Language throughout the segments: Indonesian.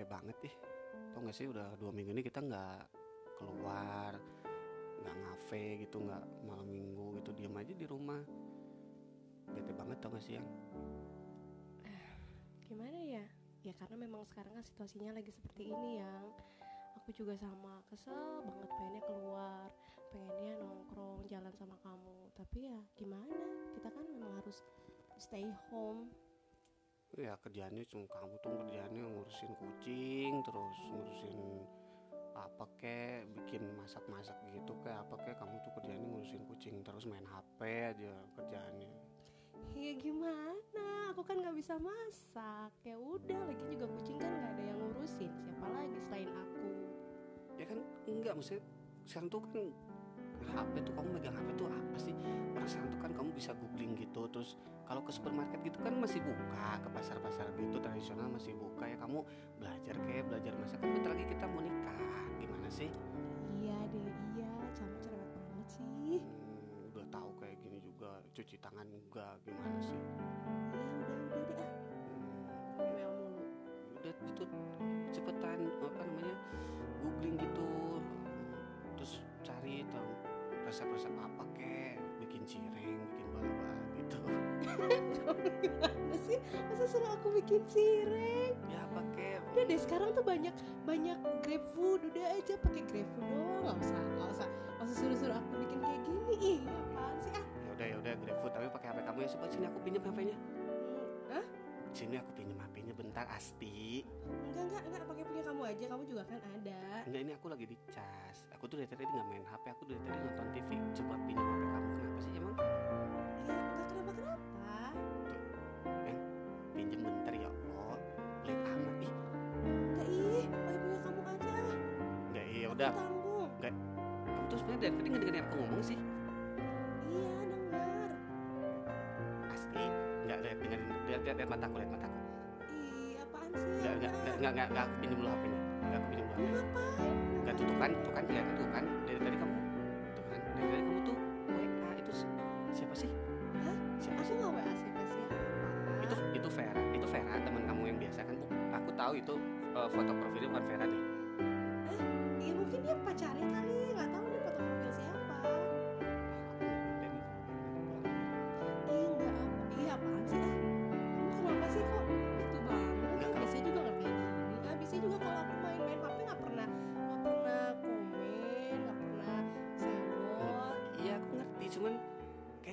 bete banget ih. Tau gak sih udah dua minggu ini kita nggak keluar nggak ngafe gitu nggak malam minggu gitu diam aja di rumah. Bete banget tau gak sih yang? Gimana ya? Ya karena memang sekarang kan situasinya lagi seperti ini yang. Aku juga sama kesel banget pengennya keluar pengennya nongkrong jalan sama kamu. Tapi ya gimana? Kita kan memang harus stay home ya kerjaannya cuma kamu tuh kerjaannya ngurusin kucing terus ngurusin apa kek bikin masak-masak gitu kayak apa kek kamu tuh kerjaannya ngurusin kucing terus main HP aja kerjaannya. Ya gimana? Aku kan nggak bisa masak. Ya udah lagi juga kucing kan nggak ada yang ngurusin. Siapa lagi selain aku? Ya kan enggak maksudnya sekarang tuh kan HP tuh kamu megang HP tuh apa sih? Perasaan tuh kan kamu bisa googling gitu. Terus kalau ke supermarket gitu kan masih buka ke pasar-pasar gitu tradisional masih buka ya. Kamu belajar kayak belajar masak. Kan bentar lagi kita mau nikah. Gimana sih? Iya deh iya kamu cerewet banget sih. Hmm, udah tahu kayak gini juga. Cuci tangan enggak gimana sih? Ya udah udah deh ah. Hmm, Ngomel mulu. Udah itu cepetan apa namanya googling gitu. Terus cari tahu resep-resep apa kek? Bikin cireng bikin bala-bala gitu. Gimana sih? Masa suruh aku bikin cireng? Ya apa kek? Udah deh sekarang tuh banyak banyak grab food. Udah aja pakai grab food doang. Nggak usah nggak usah. Nggak usah suruh suruh aku bikin kayak gini. Ih apaan sih? Ah. Ya udah ya udah GrabFood tapi pakai HP kamu ya coba sini aku pinjam HP-nya Hah? sini aku pinjam bentar Asti. Enggak enggak enggak. Pakai punya kamu aja. Kamu juga kan ada. Enggak ini aku lagi di cas aku tuh dari tadi nggak main HP aku dari tadi nonton TV coba pinjam HP kamu. Kenapa sih emang? Ya enggak. Kenapa kenapa? Pinjam bentar ya Allah. Pelit amat. Ih. Enggak ih. Pakai punya kamu aja. Enggak iya udah. Tanggung. Kamu tuh sebenarnya dari tadi nggak dengerin aku ngomong sih. Iya denger. Asti nggak lihat dengerin. Lihat lihat, lihat mataku lihat mataku nggak nggak nggak nggak nggak nggak aku pinjam dulu HP-nya. Nggak aku pinjam dulu ngapain nggak tuh tuh kan tuh kan kelihatan tuh kan dari tadi kamu. Tuh kan dari tadi kamu tuh WA itu si- siapa sih? Hah? siapa? Sih nggak wa siapa siapa itu itu Vera itu Vera teman kamu yang biasa kan Bu? aku tahu itu eh, foto profilnya bukan Vera deh. Iya mungkin dia pacarnya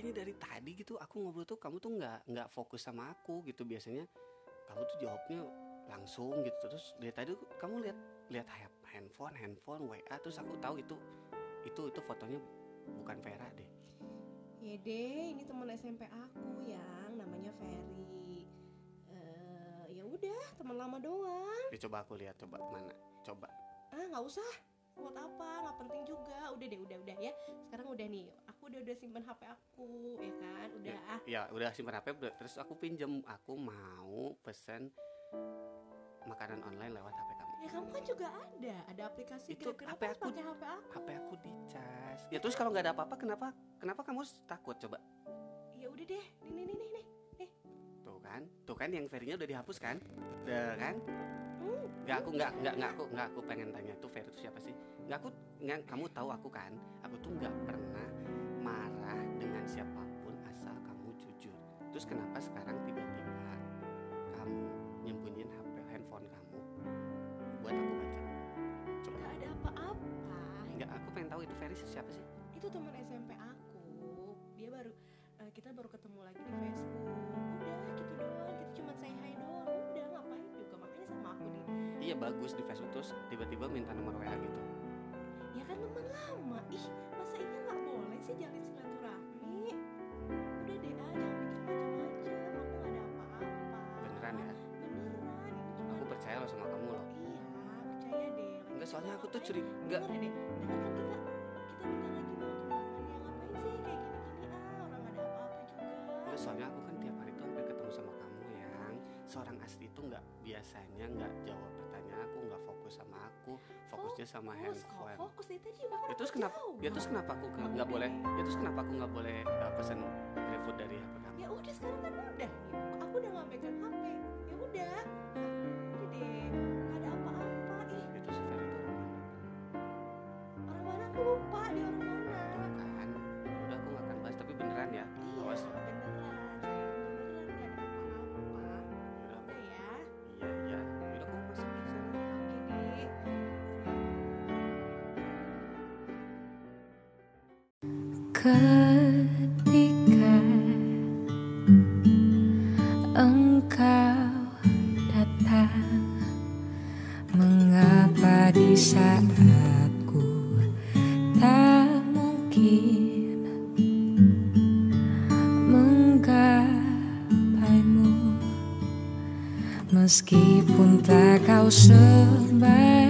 kayaknya dari tadi gitu. Aku ngobrol tuh kamu tuh nggak nggak fokus sama aku gitu biasanya. Kamu tuh jawabnya langsung gitu. Terus dari tadi tuh kamu lihat lihat ha- handphone handphone WA terus aku tahu itu itu itu fotonya bukan Vera deh. Ya deh, ini teman SMP aku yang namanya Ferry. Eh, ya udah, teman lama doang. Ya, coba aku lihat coba mana? Coba. Ah nggak usah buat apa? Nggak penting juga. Udah deh udah udah ya. Sekarang udah nih. Aku udah udah simpen hp aku ya kan? Udah ah. ya udah simpan HP terus aku pinjem. Aku mau pesen makanan online lewat HP kamu. Ya kamu kan juga ada. Ada aplikasi Itu Grab. HP aku- pakai hp aku. HP aku dicas ya terus kalau nggak ada apa-apa kenapa kenapa kamu takut coba? Ya udah deh. Nih nih nih nih kan? Tuh kan yang verinya udah dihapus kan? Udah kan? Nggak aku nggak nggak nggak aku nggak aku pengen tanya tuh Ferry itu siapa sih? Nggak aku nggak kamu tahu aku kan? Aku tuh nggak pernah marah dengan siapa pun asal kamu jujur. Terus kenapa sekarang tiba-tiba kamu nyembunyiin HP handphone kamu? Buat aku baca. Coba. Nggak ada apa-apa. Nggak aku pengen tahu itu Ferry siapa sih? Itu teman SMP aku. Dia baru eh, kita baru ketemu lagi di Facebook iya bagus di Facebook terus tiba-tiba minta nomor WA gitu Ya kan teman lama. Ih, masa iya nggak boleh sih jalin silaturahmi? Udah deh, ah, jangan mikir macam-macam. Aku nggak ada apa-apa. beneran ya Beneran. Aku percaya loh sama kamu loh iya, percaya deh. Lagi enggak soalnya aku tuh curiga enggak deh, dengar kan kita kita bentar lagi mau tunangan ya ngapain sih kayak gini-gini ah orang nggak ada apa-apa juga. Enggak, soalnya aku kan tiap hari tuh hampir ketemu sama kamu yang seorang Asti itu nggak biasanya nggak jawab fokus sama aku fokusnya sama fokus, handphone. fokus dia tadi ya terus kenapa jauh. ya terus kenapa aku nggak boleh ya terus kenapa aku nggak boleh uh, pesan GrabFood dari aku kamu ya udah sekarang kan udah nih. Aku udah nggak megang HP ya udah. Nah, ada apa-apa. Ih. Itu sih Ferry orang mana aku lupa. Ketika engkau datang mengapa di saat ku tak mungkin menggapaimu? Meskipun tak kau sampaikan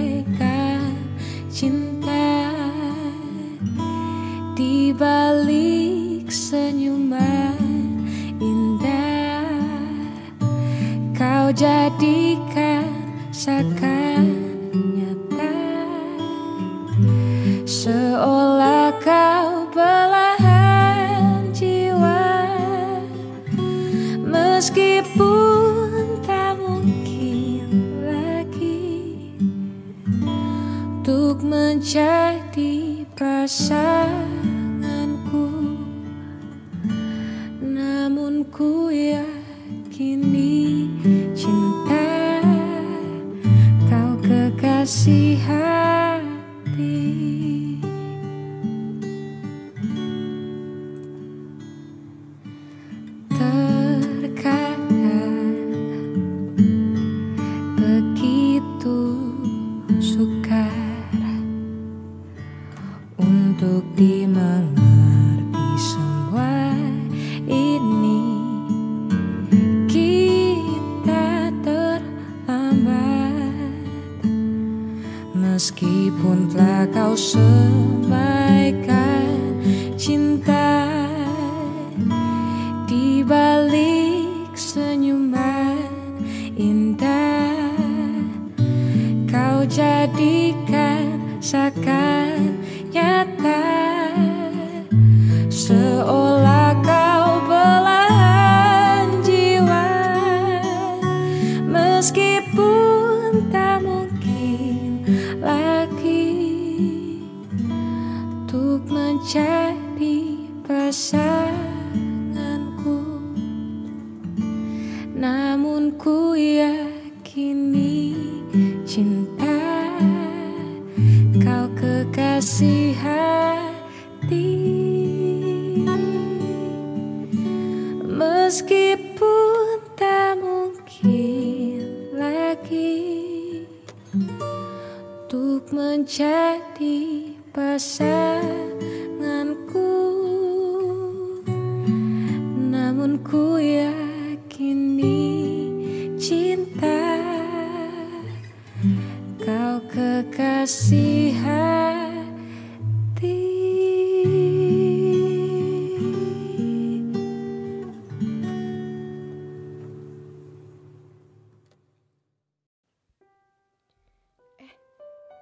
kau kekasih hati.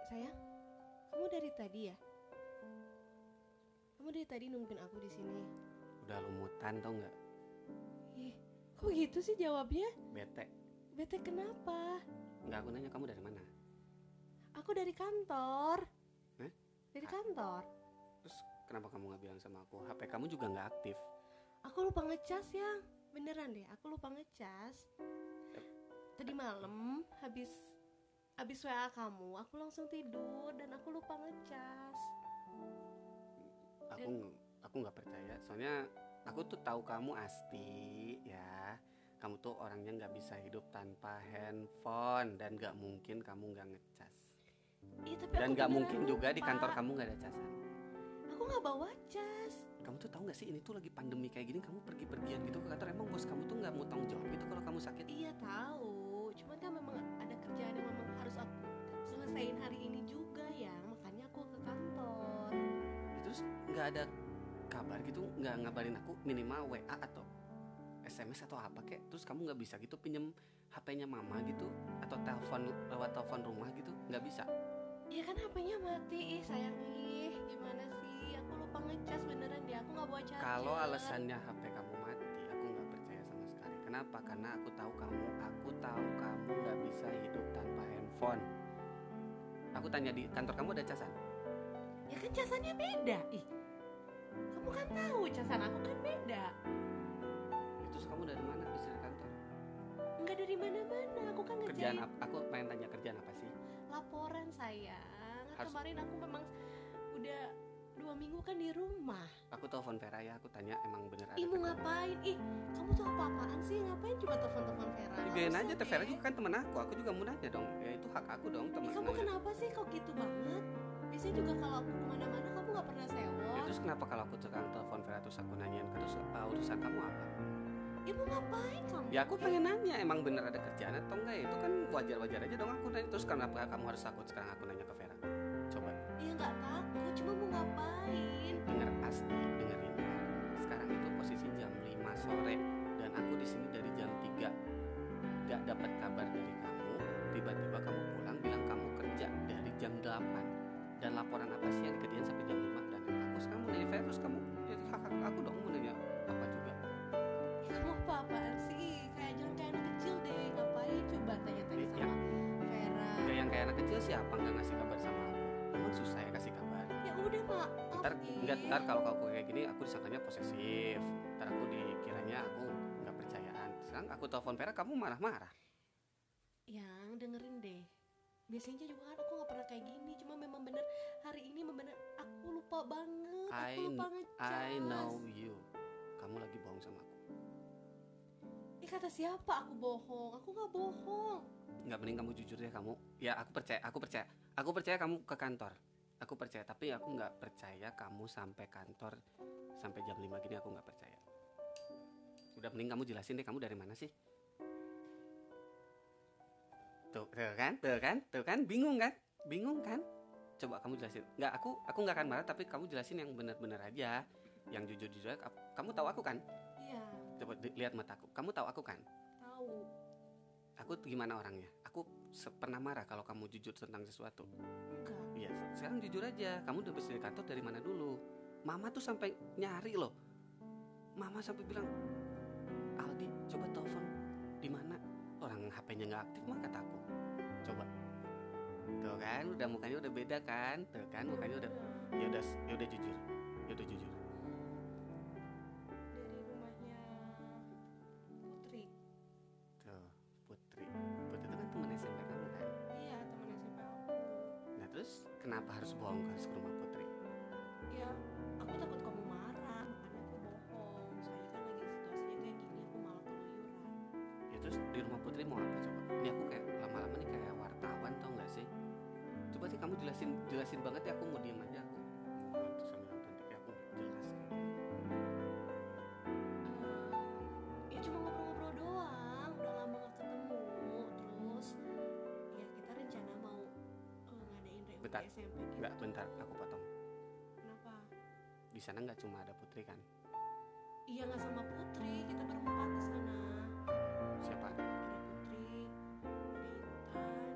Sayang kamu dari tadi ya? Kamu dari tadi nungguin aku di sini. Udah lumutan tau nggak? ih kok gitu sih jawabnya? Bete. bete kenapa Nggak aku nanya kamu dari mana? aku dari kantor Hah? dari kantor Terus kenapa kamu nggak bilang sama aku? HP kamu juga nggak aktif. aku lupa ngecas ya beneran deh aku lupa ngecas tadi malam habis habis WA kamu aku langsung tidur dan aku lupa ngecas Aku Dan- aku nggak percaya. Soalnya aku tuh tahu kamu asti ya. Kamu tuh orangnya nggak bisa hidup tanpa handphone dan nggak mungkin kamu nggak ngecas. Tapi Dan nggak mungkin juga di kantor kamu nggak ada casan. aku nggak bawa cas Kamu tuh tahu nggak sih ini tuh lagi pandemi kayak gini kamu pergi-pergian gitu ke kantor emang bos kamu tuh nggak mau tanggung jawab gitu kalau kamu sakit? iya tahu cuman kan memang ada kerjaan yang memang harus aku selesaiin hari ini juga ya makanya aku ke kantor Ya, Terus nggak ada kabar gitu nggak ngabarin aku minimal WA atau SMS atau apa kek terus kamu nggak bisa gitu pinjem HP-nya mama gitu atau telepon lewat telepon rumah gitu nggak bisa? Iya kan HP-nya mati. Ih sayang ih gimana sih? Aku lupa ngecas beneran deh. Aku nggak bawa charger. Kalau alasannya HP kamu mati aku nggak percaya sama sekali. Kenapa? Karena aku tahu kamu aku tahu kamu nggak bisa hidup tanpa handphone. Aku tanya di kantor kamu ada casan? Ya kan casannya beda. Ih kamu kan tahu casan aku kan beda dari mana bisa di kantor nggak dari mana-mana aku kan kerjaan ngerjain apa aku pengen tanya kerjaan apa sih laporan sayang kan Harus- kemarin aku memang udah dua minggu kan di rumah Aku telepon Vera ya, aku tanya emang bener ada. ih mau ngapain ih kamu tuh apa-apaan sih ngapain coba telepon-telepon Vera Ya, biarin aja, Teh. Vera juga kan temen aku. Aku juga mau nanya dong. Ya itu hak aku dong, temen. kamu nanya. kenapa sih kok gitu banget biasanya juga kalau aku ke mana-mana kamu nggak pernah Ya, sewot terus kenapa kalau aku sekarang telepon Vera terus aku nanyain terus uh, urusan kamu apa? Ibu ngapain kamu? Ya aku pengen nanya emang bener ada kerjaan atau enggak? Ya? Itu kan wajar-wajar aja dong aku nanya. Terus kenapa kamu harus takut sekarang aku nanya ke Vera? Coba. Ya nggak takut. Cuma mau ngapain? Denger Asti, dengerin ya. Sekarang itu posisi jam 5 sore. Dan aku di sini dari jam 3 gak dapat kabar dari kamu. Tiba-tiba kamu pulang bilang kamu kerja dari jam 8 dan laporan apa sih yang kerjaan sampai jam 5 dan aku sekarang mau nanya Vera terus kamu ya hak hak aku dong kecil siapa nggak ngasih kabar sama aku? Emang susah ya kasih kabar? ya udah mak Ntar enggak ntar kalau aku kayak gini aku disangkanya posesif. Ntar aku dikiranya aku nggak percayaan. Sekarang aku telepon Vera kamu marah-marah. yang dengerin deh biasanya juga kan aku nggak pernah kayak gini cuma memang bener hari ini memang bener aku lupa banget I aku lupa ngecas I know you. Kamu lagi bohong sama aku. Ih kata siapa aku bohong aku nggak bohong Nggak mending kamu jujur deh kamu. Ya aku percaya, aku percaya. Aku percaya kamu ke kantor. Aku percaya, tapi aku nggak percaya kamu sampai kantor sampai jam 5 gini aku nggak percaya. Udah mending kamu jelasin deh kamu dari mana sih? Tuh, tuh kan, tuh kan, tuh kan, bingung kan, bingung kan? Coba kamu jelasin. Nggak, aku, aku nggak akan marah, tapi kamu jelasin yang benar-benar aja, yang jujur-jujur. aja. Kamu tahu aku kan? Coba lihat mataku. Kamu tahu aku kan? tahu Aku tuh gimana orangnya? Aku pernah marah kalau kamu jujur tentang sesuatu. enggak Iya, sekarang jujur aja. Kamu udah dari kantor dari mana dulu? Mama tuh sampai nyari loh. Mama sampai bilang, Aldi, coba telepon di mana? Orang HP-nya nggak aktif mah kataku. Coba. Tuh kan, udah mukanya udah beda kan? Tuh kan, mukanya udah ya udah ya udah jujur. Sana nggak cuma ada Putri kan? iya nggak sama Putri kita berempat di sana Siapa? ada Putri ada Intan ada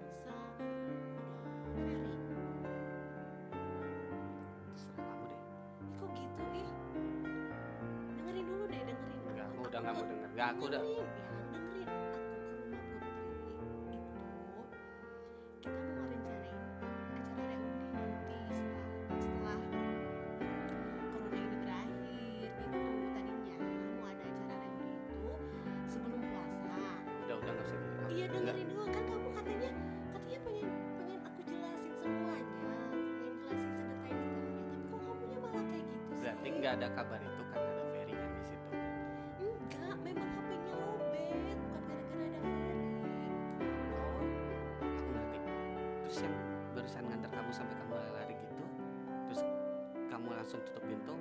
Nisa ada Ferry Terserah kamu deh. Ih, kok gitu ih dengerin dulu deh dengerin Enggak, aku Aku udah nggak mau denger. Enggak, aku udah. Berarti nggak ada kabar itu karena ada Ferry kan di situ. Enggak, memang HP-nya lobet, bukan gara-gara ada Ferry. Oh, aku ngerti. Terus yang barusan nganter kamu sampai kamu lari gitu, terus kamu langsung tutup pintu,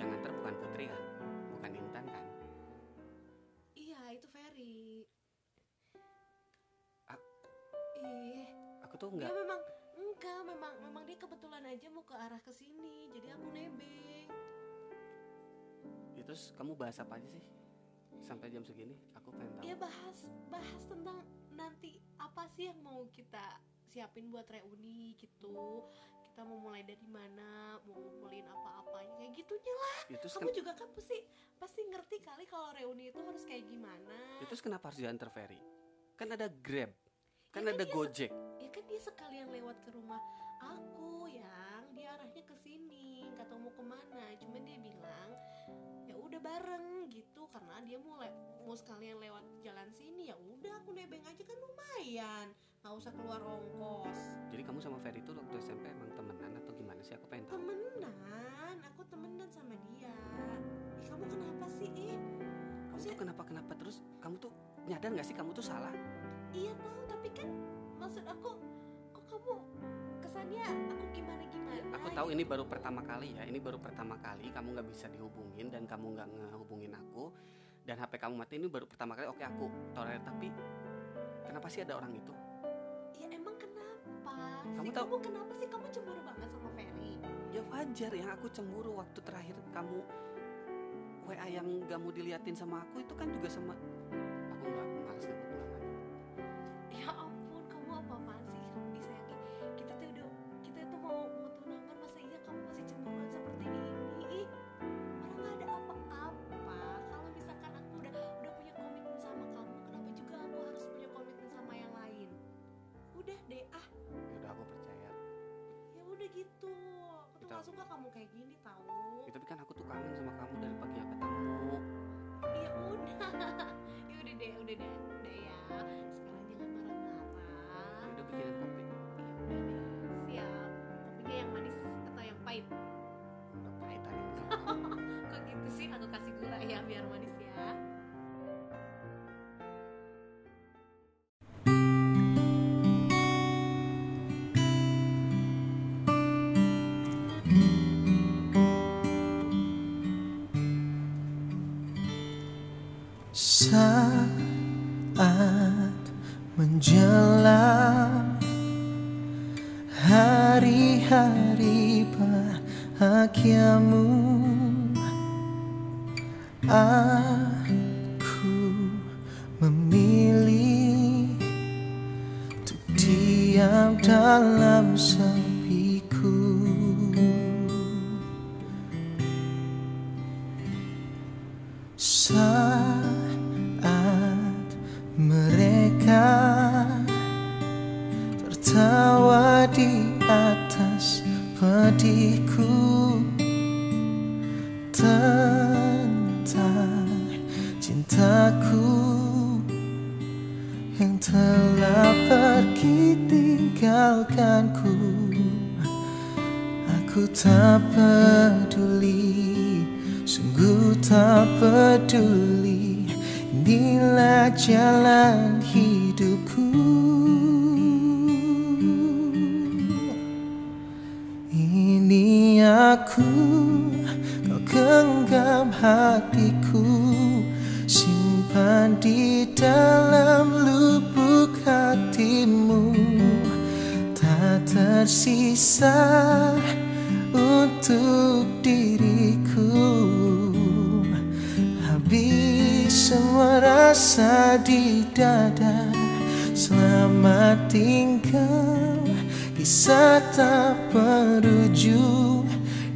yang nganter bukan Putri kan, bukan Intan kan? Iya, itu Ferry. A- Ih, Aku tuh dia nggak, memang enggak, memang memang dia kebetulan aja mau ke arah ke sini, jadi aku nebeng. Terus kamu bahas apa aja sih? Sampai jam segini, aku pengen tahu. Ya bahas bahas tentang nanti apa sih yang mau kita siapin buat reuni gitu. Kita mau mulai dari mana, mau ngumpulin apa-apanya kayak gitunya lah. Ya, terus, Kamu juga kan pasti pasti ngerti kali kalau reuni itu harus kayak gimana. ya, terus kenapa harus diantar Ferry? Kan ada Grab, kan Ya kan ada dia Gojek. ya kan dia sekalian lewat ke rumah aku yang dia arahnya ke sini nggak tahu mau ke mana cuman dia bilang ya udah bareng gitu karena dia mau mau sekalian lewat jalan sini ya udah aku nebeng aja kan lumayan nggak usah keluar ongkos Jadi kamu sama Ferry itu waktu SMP emang temenan atau gimana sih? Aku pengen tahu. temenan aku temenan sama dia Ih, kamu kenapa sih ih Kamu tuh kenapa kenapa terus? Kamu tuh nyadar nggak sih kamu tuh salah? iya tahu tapi kan maksud aku kamu kesannya aku gimana gimana Aku tahu ini baru pertama kali ya. Ini baru pertama kali kamu nggak bisa dihubungin dan kamu nggak ngehubungin aku. Dan HP kamu mati ini baru pertama kali. Oke aku tolerir tapi kenapa sih ada orang itu? ya emang kenapa Kamu sih tahu- kamu kenapa sih kamu cemburu banget sama Ferry Ya wajar yang aku cemburu waktu terakhir kamu WA yang gak mau diliatin sama aku itu kan juga sama pahit? Udah sama kamu. Kok gitu sih? Aku kasih gula ya biar manis Jalan hidupku. Ini aku, kau genggam hatiku. Simpan di dalam lubuk hatimu. Tak tersisa untuk diriku semua rasa di dada. Selamat tinggal Kisah tak berujung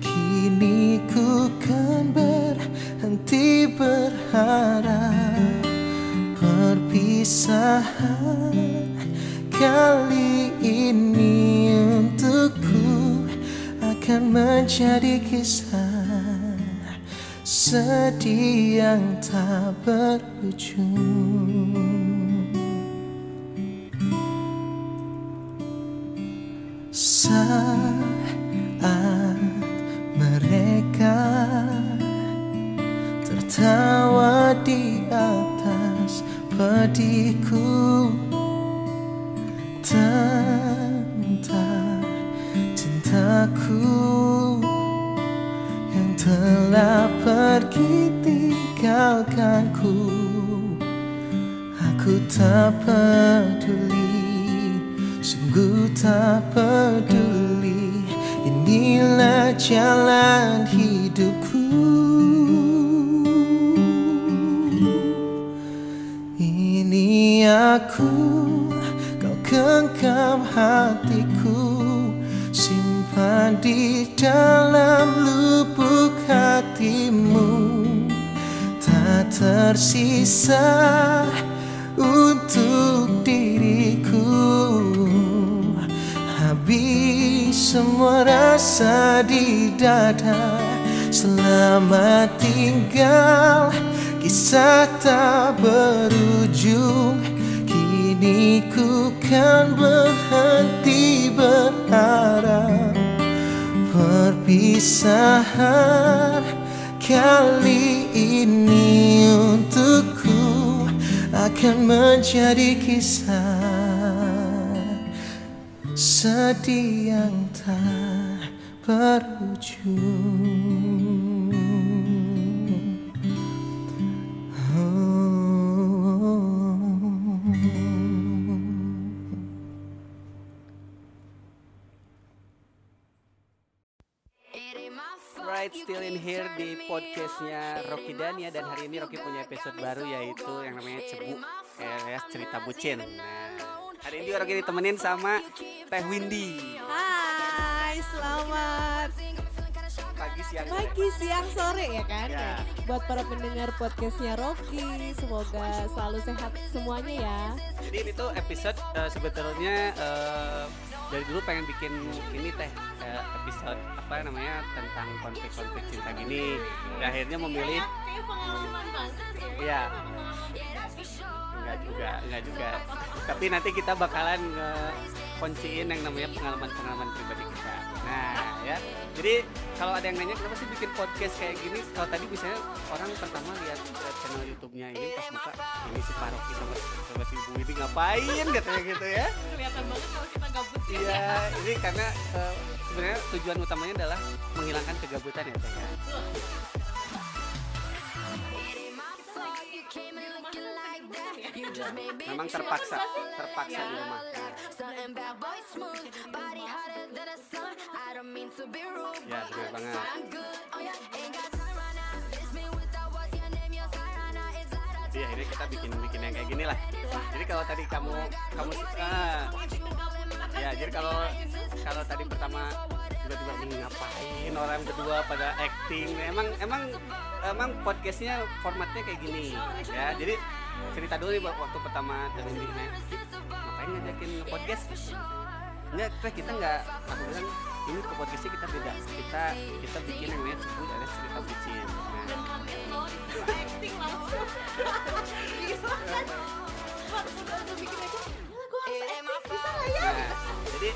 Kini ku kan berhenti berharap. Perpisahan kali ini untukku Akan menjadi kisah sedih yang tak berujung. Saat mereka tertawa di atas pedihku pergi tinggalkanku Aku tak peduli, sungguh tak peduli. Inilah jalan hidupku. Ini aku, kau genggam hatiku Di dalam lubuk hatimu. Tak tersisa untuk diriku. Habis semua rasa di dada Selamat tinggal. Kisah tak berujung Kini ku kan berhenti berharap Perpisahan kali ini untukku Akan menjadi kisah Sedih yang tak berujung Right, still in here di podcastnya Rocky Dania dan hari ini Rocky punya episode baru yaitu yang namanya Cebu ya, cerita bucin. Nah, hari ini Rocky ditemenin sama Teh Windy. Hai, selamat Pagi siang. sore. pagi, siang, sore ya kan? Ya. Buat para pendengar podcastnya Rocky, semoga selalu sehat semuanya ya. Jadi ini tuh episode eh, sebetulnya eh, dari dulu pengen bikin ini teh eh, episode apa namanya tentang konflik-konflik cinta gini. Dan akhirnya memilih Iya. Enggak juga, enggak juga. Tapi nanti kita bakalan kunciin yang namanya pengalaman-pengalaman pribadi kita. Nah, ya. Jadi kalau ada yang nanya kenapa sih bikin podcast kayak gini? Kalau tadi misalnya orang pertama lihat channel YouTube-nya ini pas buka ini si Paroki sama sama si Bu ini ngapain katanya gitu ya. kelihatan banget kalau kita gabut ya Iya, ini karena eh, sebenarnya tujuan utamanya adalah menghilangkan kegabutan ya, Teh Memang terpaksa, terpaksa di rumah. Ya, benar banget. Jadi akhirnya kita bikin bikin yang kayak gini lah. Jadi kalau tadi kamu kamu ah, ya jadi kalau kalau tadi pertama tiba-tiba ini ngapain? Orang berdua pada acting. Emang emang emang podcastnya formatnya kayak gini ya. Jadi cerita dulu nih waktu pertama terlindih ngapain ngajakin podcast? Enggak, teh kita enggak aku bilang ini ke podcastnya kita beda. Kita kita bikin yang namanya sebut ada cerita bucin. Nah, dan kaget loh disuruh acting langsung gila waktu udah udah bikin aja gila gue harus acting bisa nggak ya? Nah, jadi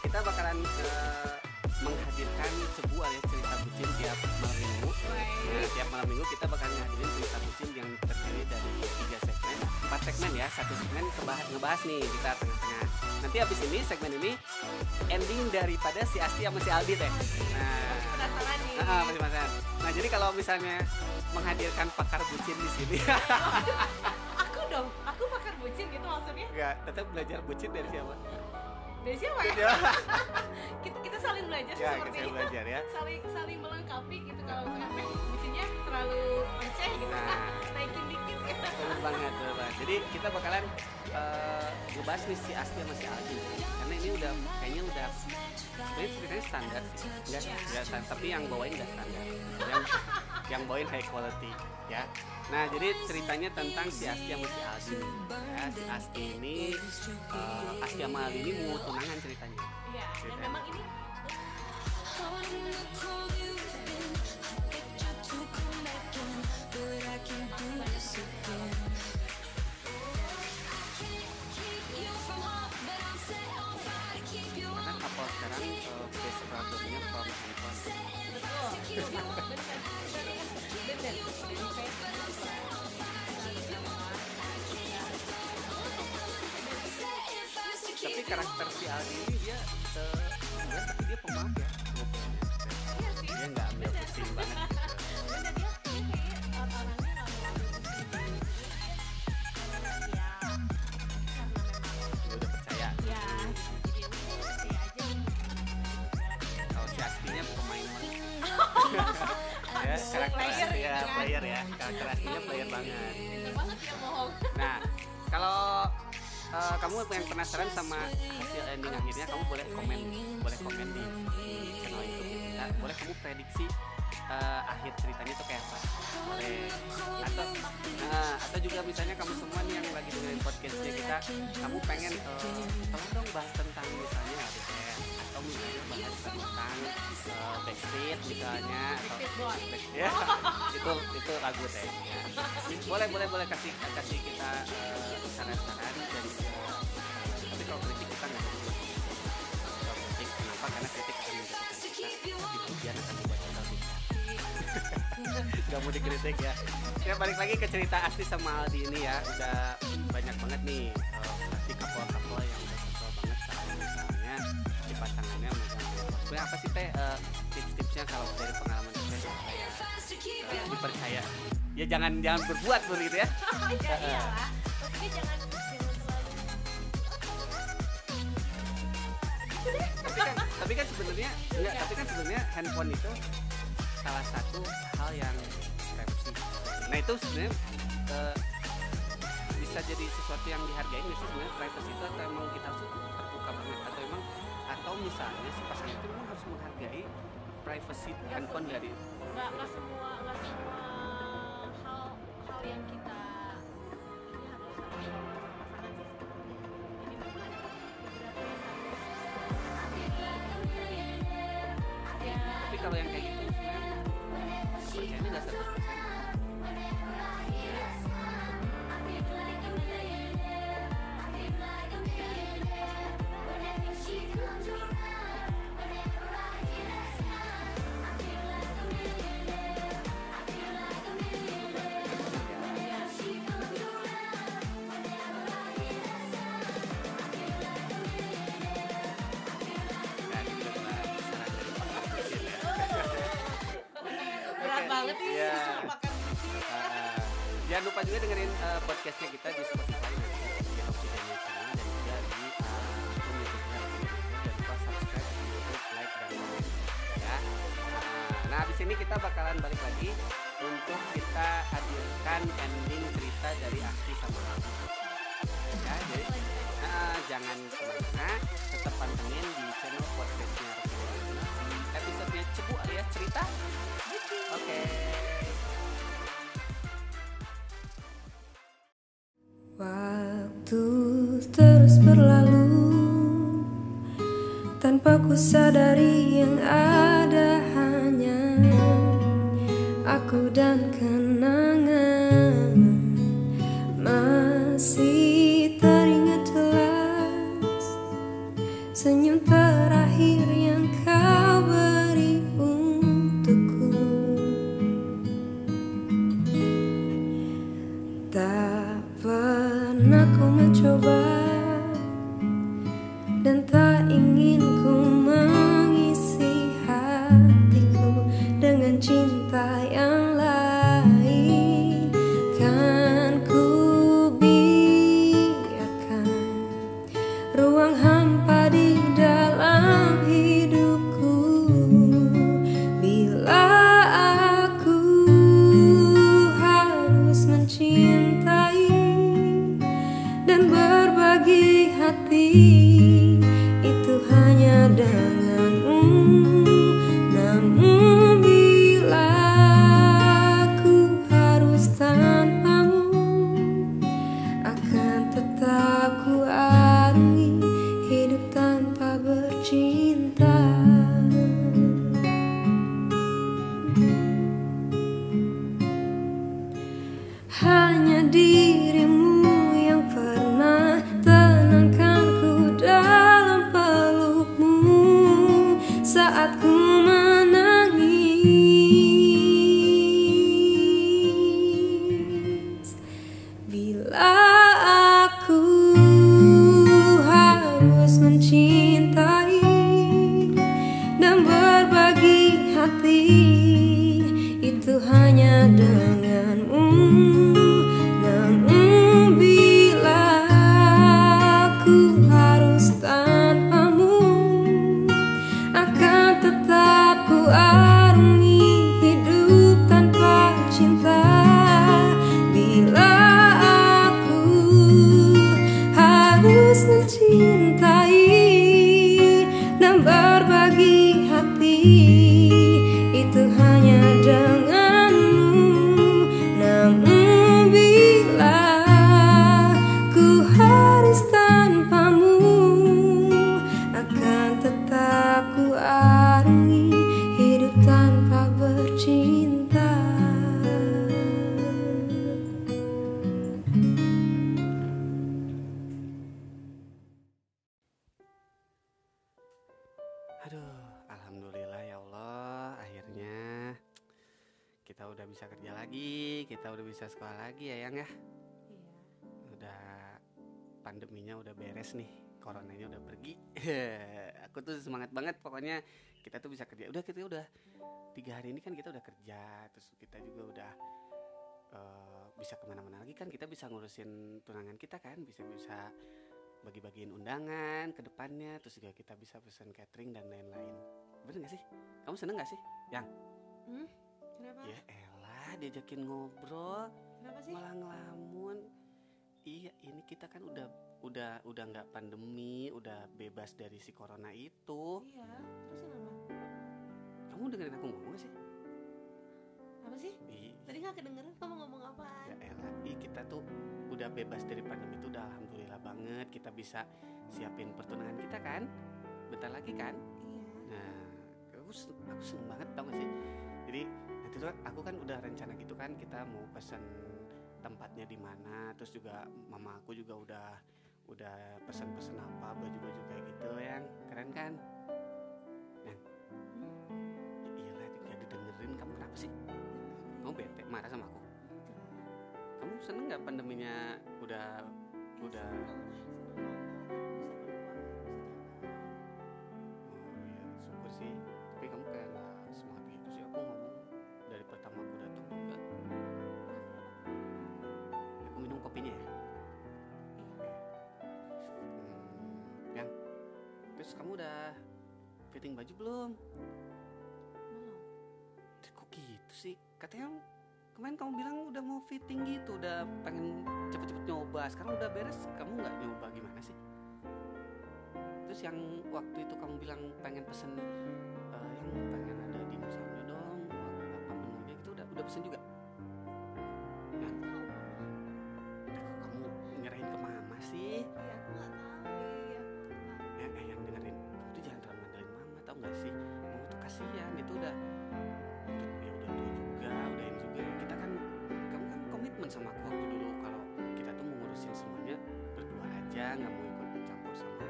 kita bakalan eh, menghadirkan sebuah ya cerita bucin tiap malam minggu. Nah, tiap malam minggu kita bakalan ngadirin cerita bucin yang terdiri dari tiga segmen, empat segmen ya. Satu segmen kebahas ngebahas nih kita tengah-tengah. Nanti habis ini segmen ini ending daripada si Asti sama si Aldi teh. Nah, penasaran nih ah, masih penasaran. Nah, jadi kalau misalnya menghadirkan pakar bucin di sini, aku dong aku pakar bucin gitu maksudnya enggak tetap belajar bucin dari siapa? Dari siapa ya? Ya, kita kita saling belajar ya seperti kita itu. belajar ya. saling saling melengkapi gitu kalau misalnya eh, bucinnya terlalu receh gitu. Nah. naikin dikit. Ya Bener banget, bener banget. Jadi kita bakalan eh, ngebahas nih si Asti sama si Aldi. Karena ini udah, kayaknya udah Sebenarnya ceritanya standar sih. Nggak, nggak standar, tapi yang bawain nggak standar. Yang, yang bawain high quality ya. Nah jadi ceritanya tentang si Asti sama si Aldi. Ya, Si Asti ini, eh, Asti sama Aldi ini mau tunangan ceritanya. Iya dan memang ini Karena kapal sekarang eh, base problemnya from handphone tapi karakter si Aldi ini dia sebenarnya tapi dia pemaaf ya dia nggak ambil pusing banget karakter Player Asti ya gitu kan. player ya. Karakter Astinya player banget. Bener banget ya bohong. Nah kalau eh, kamu yang penasaran sama hasil ending akhirnya kamu boleh komen boleh komen di, di channel YouTube kita boleh kamu prediksi eh, akhir ceritanya itu kayak apa? Boleh. Atau nah, atau juga misalnya kamu semua nih yang lagi dengerin podcastnya kita kamu pengen eh, tolong dong bahas tentang misalnya misalnya bahas tentang eh, Backstreet misalnya atau ya, itu itu lagu teh ya. boleh boleh boleh kasih kasih kita eh, saran-saran dan eh, tapi kalau kritik kita nggak boleh kalau kritik kenapa karena kritik akan menjatuhkan kita tapi akan membuat kita nggak mau dikritik ya ya balik lagi ke cerita Asti sama Aldi ini ya. Udah banyak banget nih eh, pasti couple-couple sebenarnya apa sih teh eh, tips-tipsnya kalau dari pengalaman teh? Supaya eh, dipercaya. Ya jangan jangan berbuat begitu ya. Ya iyalah. Maksudnya jangan tapi kan tapi kan sebenarnya enggak tapi kan sebenarnya handphone itu salah satu hal yang privacy. Nah itu sebenarnya eh, bisa jadi sesuatu yang dihargai nggak sih sebenarnya? Privacy itu atau emang kita harus terbuka banget? Atau atau misalnya si pasangan itu memang harus menghargai privacy handphone dari nggak nggak semua nggak semua hal hal yang kita ini harus saat ku pandeminya udah beres nih, coronanya udah pergi. Aku tuh semangat banget pokoknya kita tuh bisa kerja. Udah kita udah tiga hari ini kan kita udah kerja, terus kita juga udah eh, bisa ke mana-mana lagi kan kita bisa ngurusin tunangan kita kan, bisa bisa bagi-bagiin undangan ke depannya, terus juga kita bisa pesen catering dan lain-lain. Bener gak sih? Kamu seneng gak sih? Hmm? Kenapa? Ya elah diajakin ngobrol Kenapa sih? malah ngelamun iya ini kita kan udah udah udah nggak pandemi udah bebas dari si corona itu Iya. Terus kenapa? kamu dengerin aku ngomong sih Apa sih? Ih, Tadi nggak kedengeran kamu ngomong apaan? ya elah ih kita tuh udah bebas dari pandemi itu udah alhamdulillah banget kita bisa siapin pertunangan kita kan bentar lagi kan Iya. Nah, aku aku seneng banget tau gak sih. Jadi nanti tuh aku kan udah rencana gitu kan kita mau pesen tempatnya di mana, terus juga mama aku juga udah udah pesen-pesen apa baju-baju kayak gitu yang keren kan. Yang ya iyalah gak didengerin kamu kenapa sih? Kamu bete marah sama aku? Kamu seneng nggak pandeminya udah Udah. Kamu udah fitting baju belum? Belum. Kok gitu sih? Katanya kemarin kamu bilang udah mau fitting gitu, udah pengen cepet-cepet nyoba. Sekarang udah beres, kamu nggak nyoba gimana sih? Terus yang waktu itu kamu bilang pengen pesen eh, yang pengen ada dimsumnya dong, apa menunya gitu udah udah pesen juga? Nggak mau ikut campur sama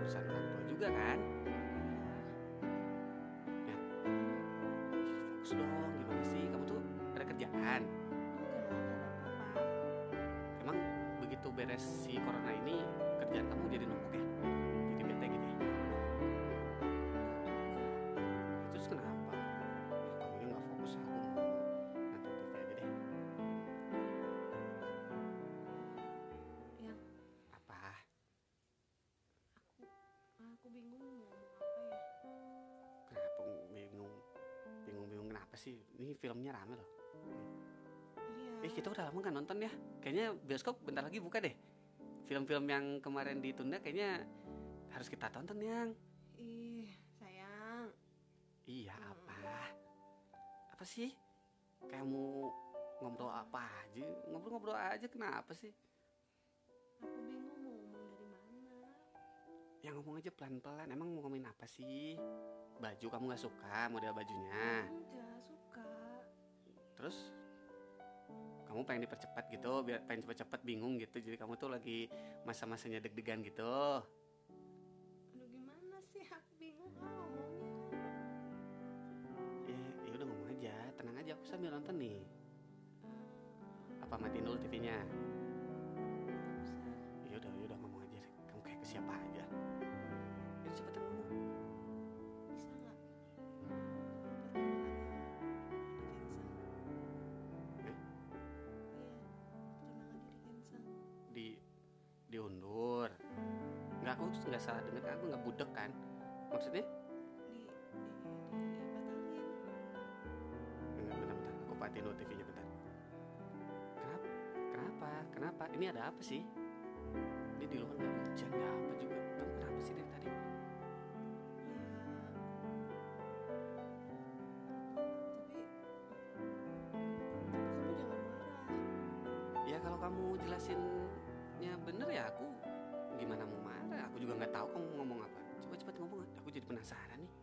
urusan orang tua juga kan? Ya fokus dong gimana sih? Kamu tuh ada kerjaan? Emang begitu beres si corona ini kerjaan kamu jadi numpuk ya bingung mau ngomong apa ya. Kenapa bingung? Bingung-bingung kenapa sih? Ini filmnya rame loh. Iya. Eh kita udah lama nggak nonton ya. Kayaknya bioskop bentar lagi buka deh. Film-film yang kemarin ditunda kayaknya harus kita tonton yang. Ih, sayang. Iya apa? Apa sih? Kamu ngobrol apa aja? Ngobrol-ngobrol aja kenapa sih? Aku bingung Ya ngomong aja pelan-pelan. Emang mau ngomongin apa sih? Baju kamu nggak suka model bajunya? Enggak suka. Terus kamu pengen dipercepat gitu, biar pengen cepet-cepet bingung gitu. Jadi kamu tuh lagi masa-masanya deg-degan gitu. Aduh gimana sih? Aku bingung ah ngomongnya. Ya, ya udah ngomong aja, tenang aja. Aku sambil nonton nih. Apa matiin dulu TV-nya? Siapa aja. Ya cepetan ngomong. Bisa nggak? Di. Iya, diundur. Nggak aku nggak salah denger kan? Aku nggak budek kan? Maksudnya? Bentar. Kenapa? Kenapa? Ini ada apa sih? Ini di luar nggak hujan, nggak apa juga. Kamu kenapa sih dari tadi? Ya. Tapi kamu jangan marah. Ya kalau kamu jelasinnya bener ya aku gimana mau marah? Aku juga nggak tahu kamu ngomong apa. Coba cepet ngomong. Aku jadi penasaran nih.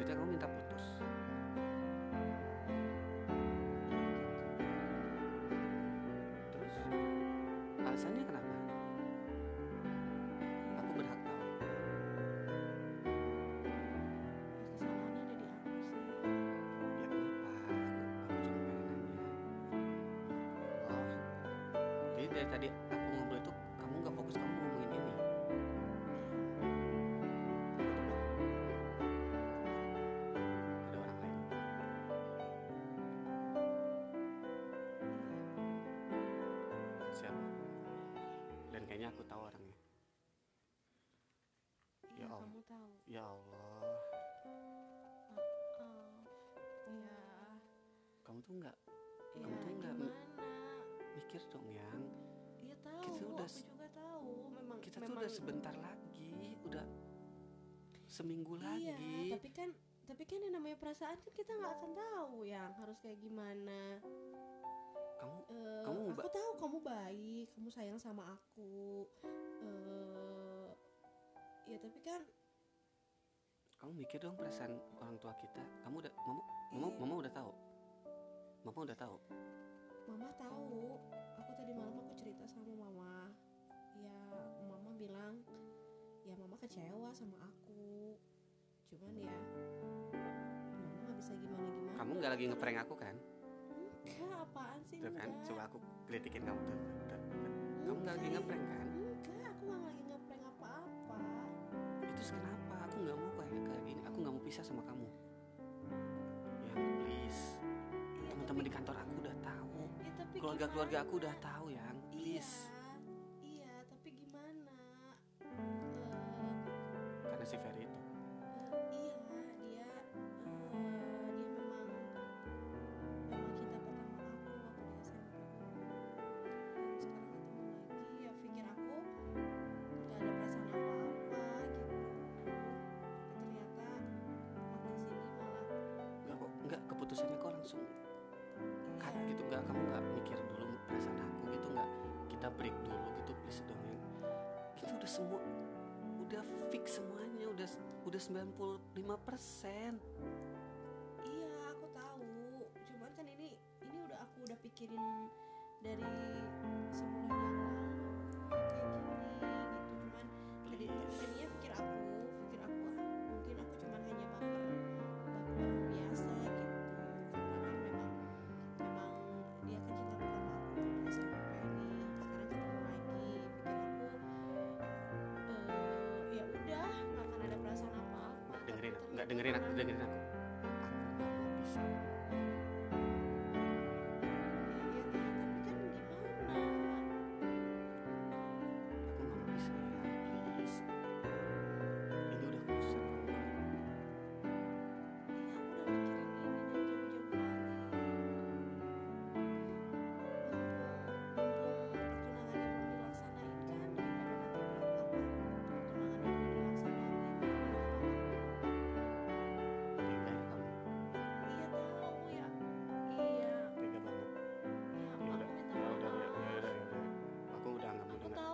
Maksudnya kamu minta putus. Terus alasannya kenapa? Aku berhak tahu. Kesalahannya ada di aku sih. Ya kenapa? Aku cuma pengen nanya. Oh jadi dari tadi kayaknya aku tahu orangnya. Iya Ya Allah. kamu tahu? Ya Allah. Maaf. Ya. Kamu tuh nggak ya Kamu tuh nggak- mikir dong yang. Iya tahu, Kita udah aku juga tahu. Memang kita memang, tuh udah sebentar lagi udah seminggu Iya, lagi. tapi kan tapi kan yang namanya perasaan kan kita nggak akan tahu yang. Harus kayak gimana. Kamu Eh, Kamu aku tahu kamu baik, kamu sayang sama aku. Eh, ya tapi kan kamu mikir dong perasaan orang tua kita kamu udah mama mama, Iya. mama udah tahu mama udah tahu mama tahu. Aku tadi malam aku cerita sama mama. Ya mama bilang ya mama kecewa sama aku. Cuman ya mama nggak bisa gimana gimana. kamu nggak lagi ngeprank aku kan Enggak, apaan sih? tuh kan enggak. coba aku kritikin kamu tuh, tuh, tuh. kamu nggak lagi ngeprank kan? Enggak, aku nggak lagi ngeprank apa-apa. itu kenapa? Aku nggak mau kayak kayak gini. Aku nggak mau pisah sama kamu. Yang please. Iya, teman-teman di kantor aku udah tahu. tapi keluarga keluarga aku udah tahu yang. Please. Iya, 95 persen Iya, aku tahu. Cuman kan ini ini udah aku udah pikirin dari sebulan yang lalu kayak gini gitu. Cuman tadi Please. tadinya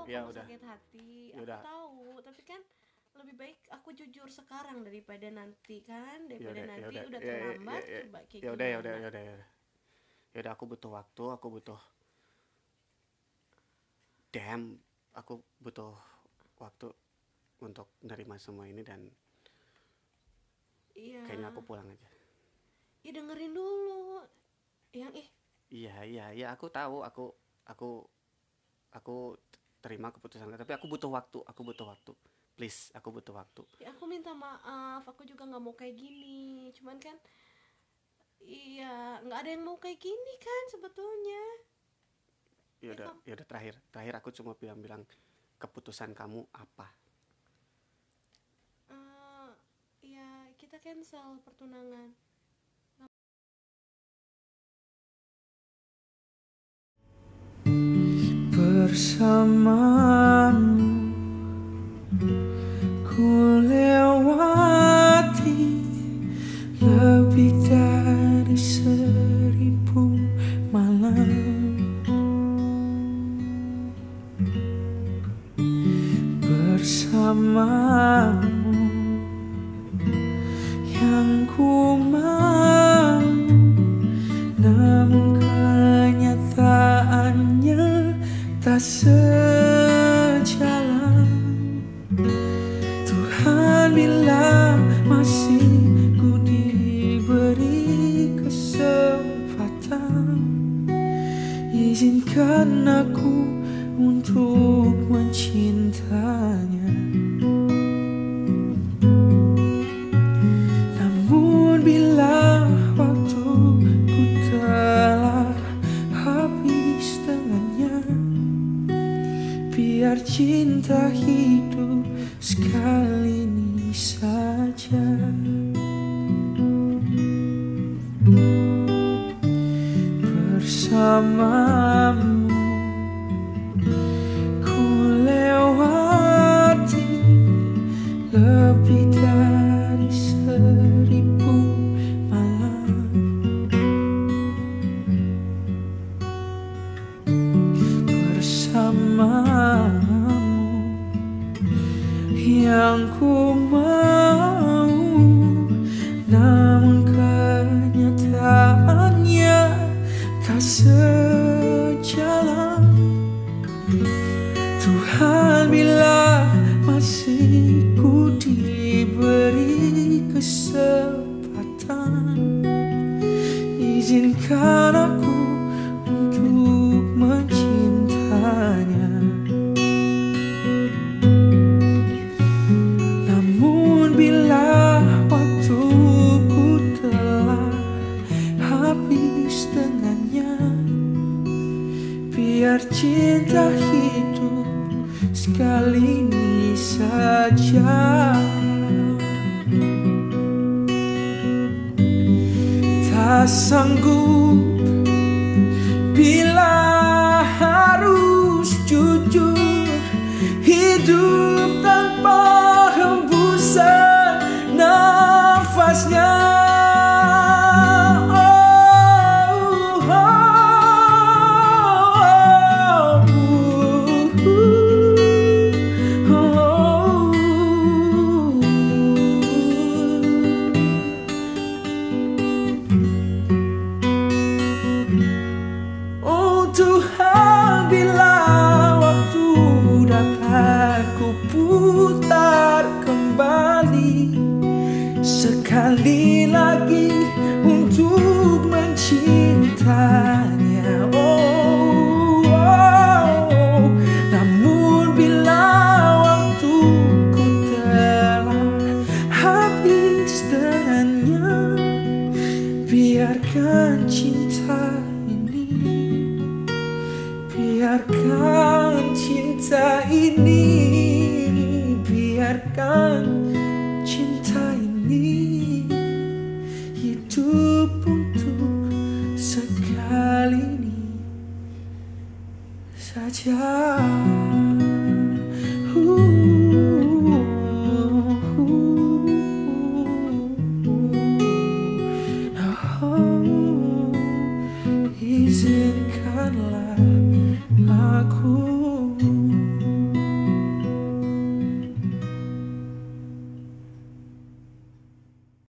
ya kamu udah. sakit hati, Ya aku udah. tahu, tapi kan lebih baik aku jujur sekarang daripada nanti kan, ya daripada udah ya nanti udah. udah ya, ya, terlambat ya, ya, coba kayak ya udah ya udah ya udah ya udah. Ya udah aku butuh waktu aku butuh damn aku butuh waktu untuk menerima semua ini dan Iya. kayaknya aku pulang aja. Ya dengerin dulu. Yang eh iya iya iya aku tahu aku aku aku terima keputusan tapi aku butuh waktu aku butuh waktu please aku butuh waktu ya aku minta maaf, aku juga nggak mau kayak gini. Cuman kan iya, nggak ada yang mau kayak gini kan sebetulnya. ya udah ya udah terakhir terakhir aku cuma bilang-bilang keputusan kamu apa Eh, ya kita cancel pertunangan. Bersamamu